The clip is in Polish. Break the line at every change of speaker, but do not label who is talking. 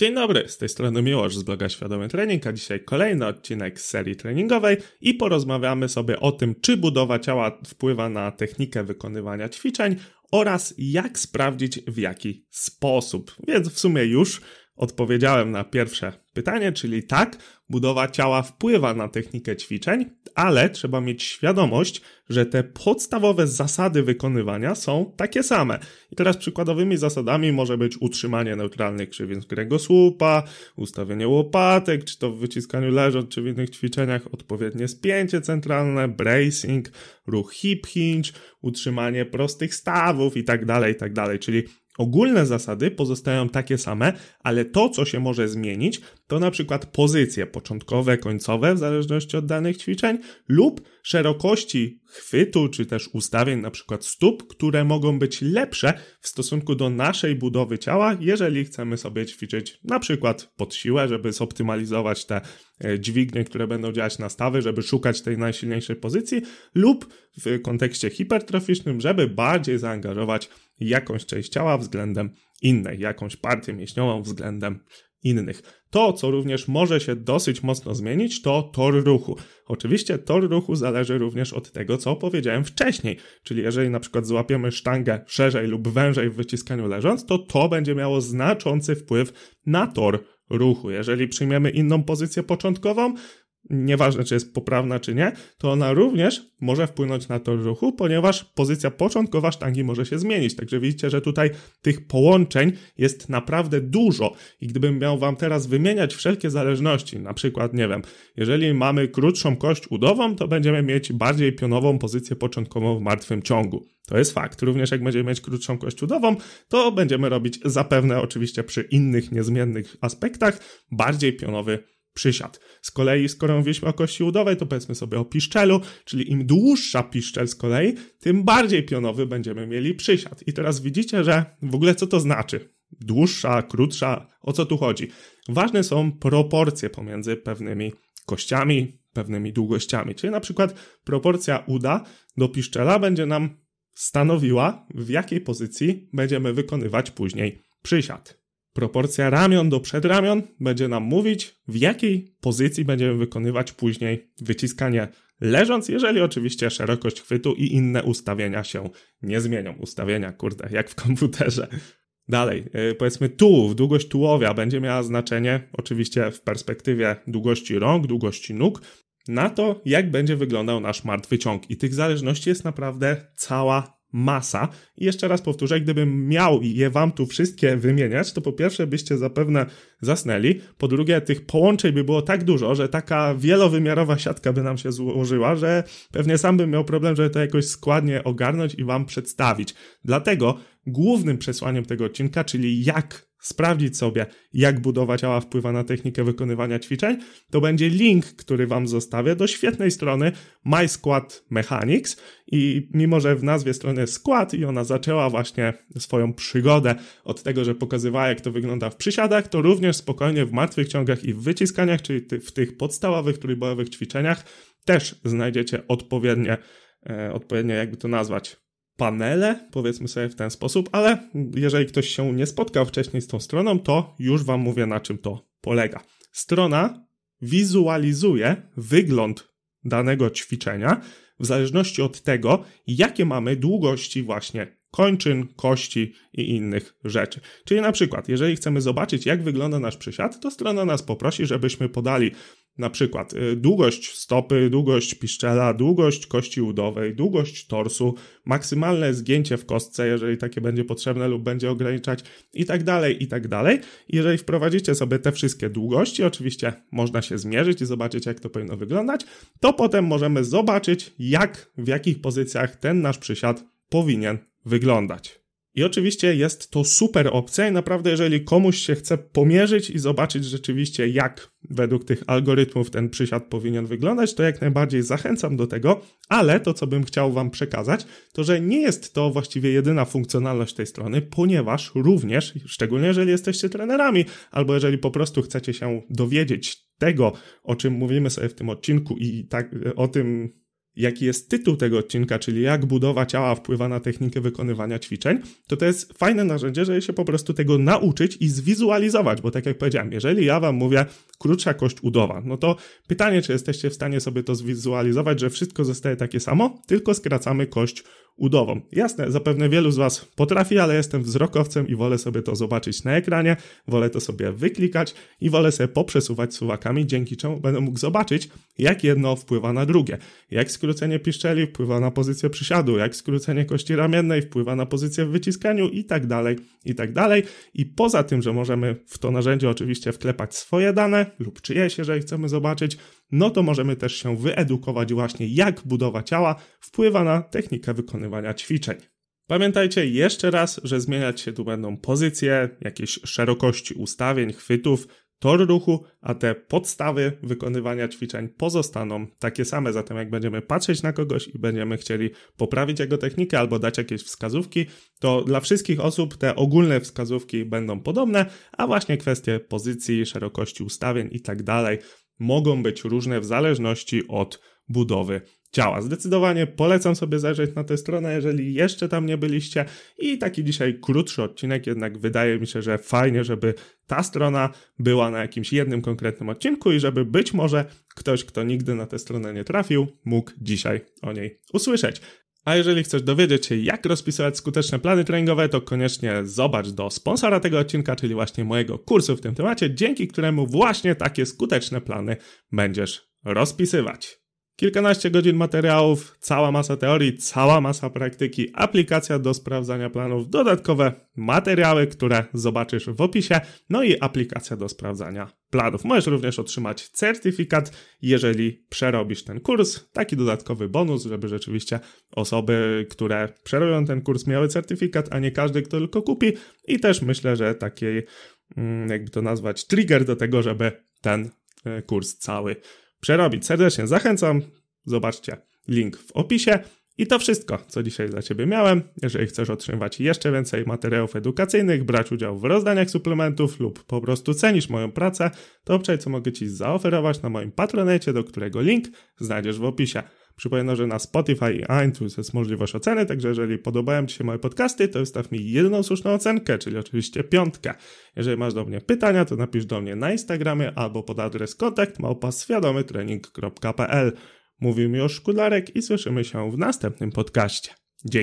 Dzień dobry, z tej strony Miłosz z bloga Świadomy Trening, a dzisiaj kolejny odcinek z serii treningowej i porozmawiamy sobie o tym, czy budowa ciała wpływa na technikę wykonywania ćwiczeń oraz jak sprawdzić w jaki sposób. Więc w sumie już odpowiedziałem na pierwsze pytanie, czyli tak, budowa ciała wpływa na technikę ćwiczeń, ale trzeba mieć świadomość, że te podstawowe zasady wykonywania są takie same. I teraz przykładowymi zasadami może być utrzymanie neutralnych krzywin kręgosłupa, ustawienie łopatek, czy to w wyciskaniu leżąc, czy w innych ćwiczeniach odpowiednie spięcie centralne, bracing, ruch hip hinge, utrzymanie prostych stawów i tak tak. Czyli Ogólne zasady pozostają takie same, ale to, co się może zmienić, to na przykład pozycje początkowe, końcowe, w zależności od danych ćwiczeń, lub szerokości chwytu, czy też ustawień na przykład stóp, które mogą być lepsze w stosunku do naszej budowy ciała, jeżeli chcemy sobie ćwiczyć na przykład pod siłę, żeby zoptymalizować te e, dźwignie, które będą działać na stawy, żeby szukać tej najsilniejszej pozycji, lub w kontekście hipertroficznym, żeby bardziej zaangażować jakąś część ciała względem innej, jakąś partię mięśniową względem innych. To, co również może się dosyć mocno zmienić, to tor ruchu. Oczywiście tor ruchu zależy również od tego, co powiedziałem wcześniej, czyli jeżeli na przykład złapiemy sztangę szerzej lub wężej w wyciskaniu leżąc, to to będzie miało znaczący wpływ na tor ruchu. Jeżeli przyjmiemy inną pozycję początkową, nieważne czy jest poprawna czy nie, to ona również może wpłynąć na tor ruchu, ponieważ pozycja początkowa sztangi może się zmienić. Także widzicie, że tutaj tych połączeń jest naprawdę dużo i gdybym miał wam teraz wymieniać wszelkie zależności, na przykład, nie wiem, jeżeli mamy krótszą kość udową, to będziemy mieć bardziej pionową pozycję początkową w martwym ciągu. To jest fakt. Również jak będziemy mieć krótszą kość udową, to będziemy robić zapewne oczywiście przy innych niezmiennych aspektach bardziej pionowy przysiad. Z kolei, skoro mówiliśmy o kości udowej, to powiedzmy sobie o piszczelu, czyli im dłuższa piszczel z kolei, tym bardziej pionowy będziemy mieli przysiad. I teraz widzicie, że w ogóle co to znaczy? Dłuższa, krótsza, o co tu chodzi? Ważne są proporcje pomiędzy pewnymi kościami, pewnymi długościami. Czyli na przykład proporcja uda do piszczela będzie nam stanowiła, w jakiej pozycji będziemy wykonywać później przysiad. Proporcja ramion do przedramion będzie nam mówić, w jakiej pozycji będziemy wykonywać później wyciskanie leżąc, jeżeli oczywiście szerokość chwytu i inne ustawienia się nie zmienią. Ustawienia, kurde, jak w komputerze. Dalej, yy, powiedzmy tułów, długość tułowia będzie miała znaczenie, oczywiście w perspektywie długości rąk, długości nóg, na to, jak będzie wyglądał nasz martwy ciąg. I tych zależności jest naprawdę cała masa. I jeszcze raz powtórzę, gdybym miał je wam tu wszystkie wymieniać, to po pierwsze byście zapewne zasnęli, po drugie tych połączeń by było tak dużo, że taka wielowymiarowa siatka by nam się złożyła, że pewnie sam bym miał problem, żeby to jakoś składnie ogarnąć i wam przedstawić. Dlatego głównym przesłaniem tego odcinka, czyli jak sprawdzić sobie, jak budowa ciała wpływa na technikę wykonywania ćwiczeń, to będzie link, który Wam zostawię do świetnej strony My Squat Mechanics. I mimo, że w nazwie strony jest skład i ona zaczęła właśnie swoją przygodę od tego, że pokazywała, jak to wygląda w przysiadach, to również spokojnie w martwych ciągach i w wyciskaniach, czyli w tych podstawowych trójbojowych ćwiczeniach, też znajdziecie odpowiednie, e, odpowiednie jakby to nazwać, panele, powiedzmy sobie w ten sposób, ale jeżeli ktoś się nie spotkał wcześniej z tą stroną, to już Wam mówię na czym to polega. Strona wizualizuje wygląd danego ćwiczenia w zależności od tego, jakie mamy długości właśnie kończyn, kości i innych rzeczy. Czyli na przykład, jeżeli chcemy zobaczyć, jak wygląda nasz przysiad, to strona nas poprosi, żebyśmy podali na przykład y, długość stopy, długość piszczela, długość kości udowej, długość torsu, maksymalne zgięcie w kostce, jeżeli takie będzie potrzebne lub będzie ograniczać i tak dalej, i tak dalej. Jeżeli wprowadzicie sobie te wszystkie długości, oczywiście można się zmierzyć i zobaczyć, jak to powinno wyglądać, to potem możemy zobaczyć, jak, w jakich pozycjach ten nasz przysiad powinien wyglądać. I oczywiście jest to super opcja i naprawdę jeżeli komuś się chce pomierzyć i zobaczyć rzeczywiście jak według tych algorytmów ten przysiad powinien wyglądać, to jak najbardziej zachęcam do tego, ale to co bym chciał wam przekazać, to że nie jest to właściwie jedyna funkcjonalność tej strony, ponieważ również, szczególnie jeżeli jesteście trenerami albo jeżeli po prostu chcecie się dowiedzieć tego, o czym mówimy sobie w tym odcinku i tak o tym jaki jest tytuł tego odcinka, czyli jak budowa ciała wpływa na technikę wykonywania ćwiczeń, to to jest fajne narzędzie, żeby się po prostu tego nauczyć i zwizualizować, bo tak jak powiedziałem, jeżeli ja wam mówię krótsza kość udowa, no to pytanie, czy jesteście w stanie sobie to zwizualizować, że wszystko zostaje takie samo, tylko skracamy kość udową. Jasne, zapewne wielu z Was potrafi, ale jestem wzrokowcem i wolę sobie to zobaczyć na ekranie, wolę to sobie wyklikać i wolę sobie poprzesuwać suwakami, dzięki czemu będę mógł zobaczyć, jak jedno wpływa na drugie. Jak skrócenie piszczeli wpływa na pozycję przysiadu, jak skrócenie kości ramiennej wpływa na pozycję w wyciskaniu i tak dalej, i tak dalej. I poza tym, że możemy w to narzędzie oczywiście wklepać swoje dane lub czyjeś, jeżeli chcemy zobaczyć, no to możemy też się wyedukować właśnie, jak budowa ciała wpływa na technikę wykonywania ćwiczeń. Pamiętajcie jeszcze raz, że zmieniać się tu będą pozycje, jakieś szerokości ustawień, chwytów, tor ruchu, a te podstawy wykonywania ćwiczeń pozostaną takie same. Zatem jak będziemy patrzeć na kogoś i będziemy chcieli poprawić jego technikę albo dać jakieś wskazówki, to dla wszystkich osób te ogólne wskazówki będą podobne, a właśnie kwestie pozycji, szerokości ustawień i tak dalej mogą być różne w zależności od budowy ciała. Zdecydowanie polecam sobie zajrzeć na tę stronę, jeżeli jeszcze tam nie byliście. I taki dzisiaj krótszy odcinek, jednak wydaje mi się, że fajnie, żeby ta strona była na jakimś jednym konkretnym odcinku i żeby być może ktoś, kto nigdy na tę stronę nie trafił, mógł dzisiaj o niej usłyszeć. A jeżeli chcesz dowiedzieć się, jak rozpisywać skuteczne plany treningowe, to koniecznie zobacz do sponsora tego odcinka, czyli właśnie mojego kursu w tym temacie, dzięki któremu właśnie takie skuteczne plany będziesz rozpisywać. Kilkanaście godzin materiałów, cała masa teorii, cała masa praktyki, aplikacja do sprawdzania planów, dodatkowe materiały, które zobaczysz w opisie, no i aplikacja do sprawdzania planów. Możesz również otrzymać certyfikat, jeżeli przerobisz ten kurs. Taki dodatkowy bonus, żeby rzeczywiście osoby, które przerobią ten kurs, miały certyfikat, a nie każdy, kto tylko kupi. I też myślę, że taki, mm, jakby to nazwać, trigger do tego, żeby ten e, kurs cały przerobić. Serdecznie zachęcam. Zobaczcie link w opisie. I to wszystko, co dzisiaj dla Ciebie miałem. Jeżeli chcesz otrzymywać jeszcze więcej materiałów edukacyjnych, brać udział w rozdaniach suplementów lub po prostu cenisz moją pracę, to obczaj, co mogę Ci zaoferować na moim patronecie, do którego link znajdziesz w opisie. Przypomnę, że na Spotify i iTunes jest możliwość oceny, także jeżeli podobają Ci się moje podcasty, to wystaw mi jedną słuszną ocenkę, czyli oczywiście piątkę. Jeżeli masz do mnie pytania, to napisz do mnie na Instagramie albo pod adres kontakt małpa Mówił mi Szkularek i słyszymy się w następnym podcaście. Dzięki.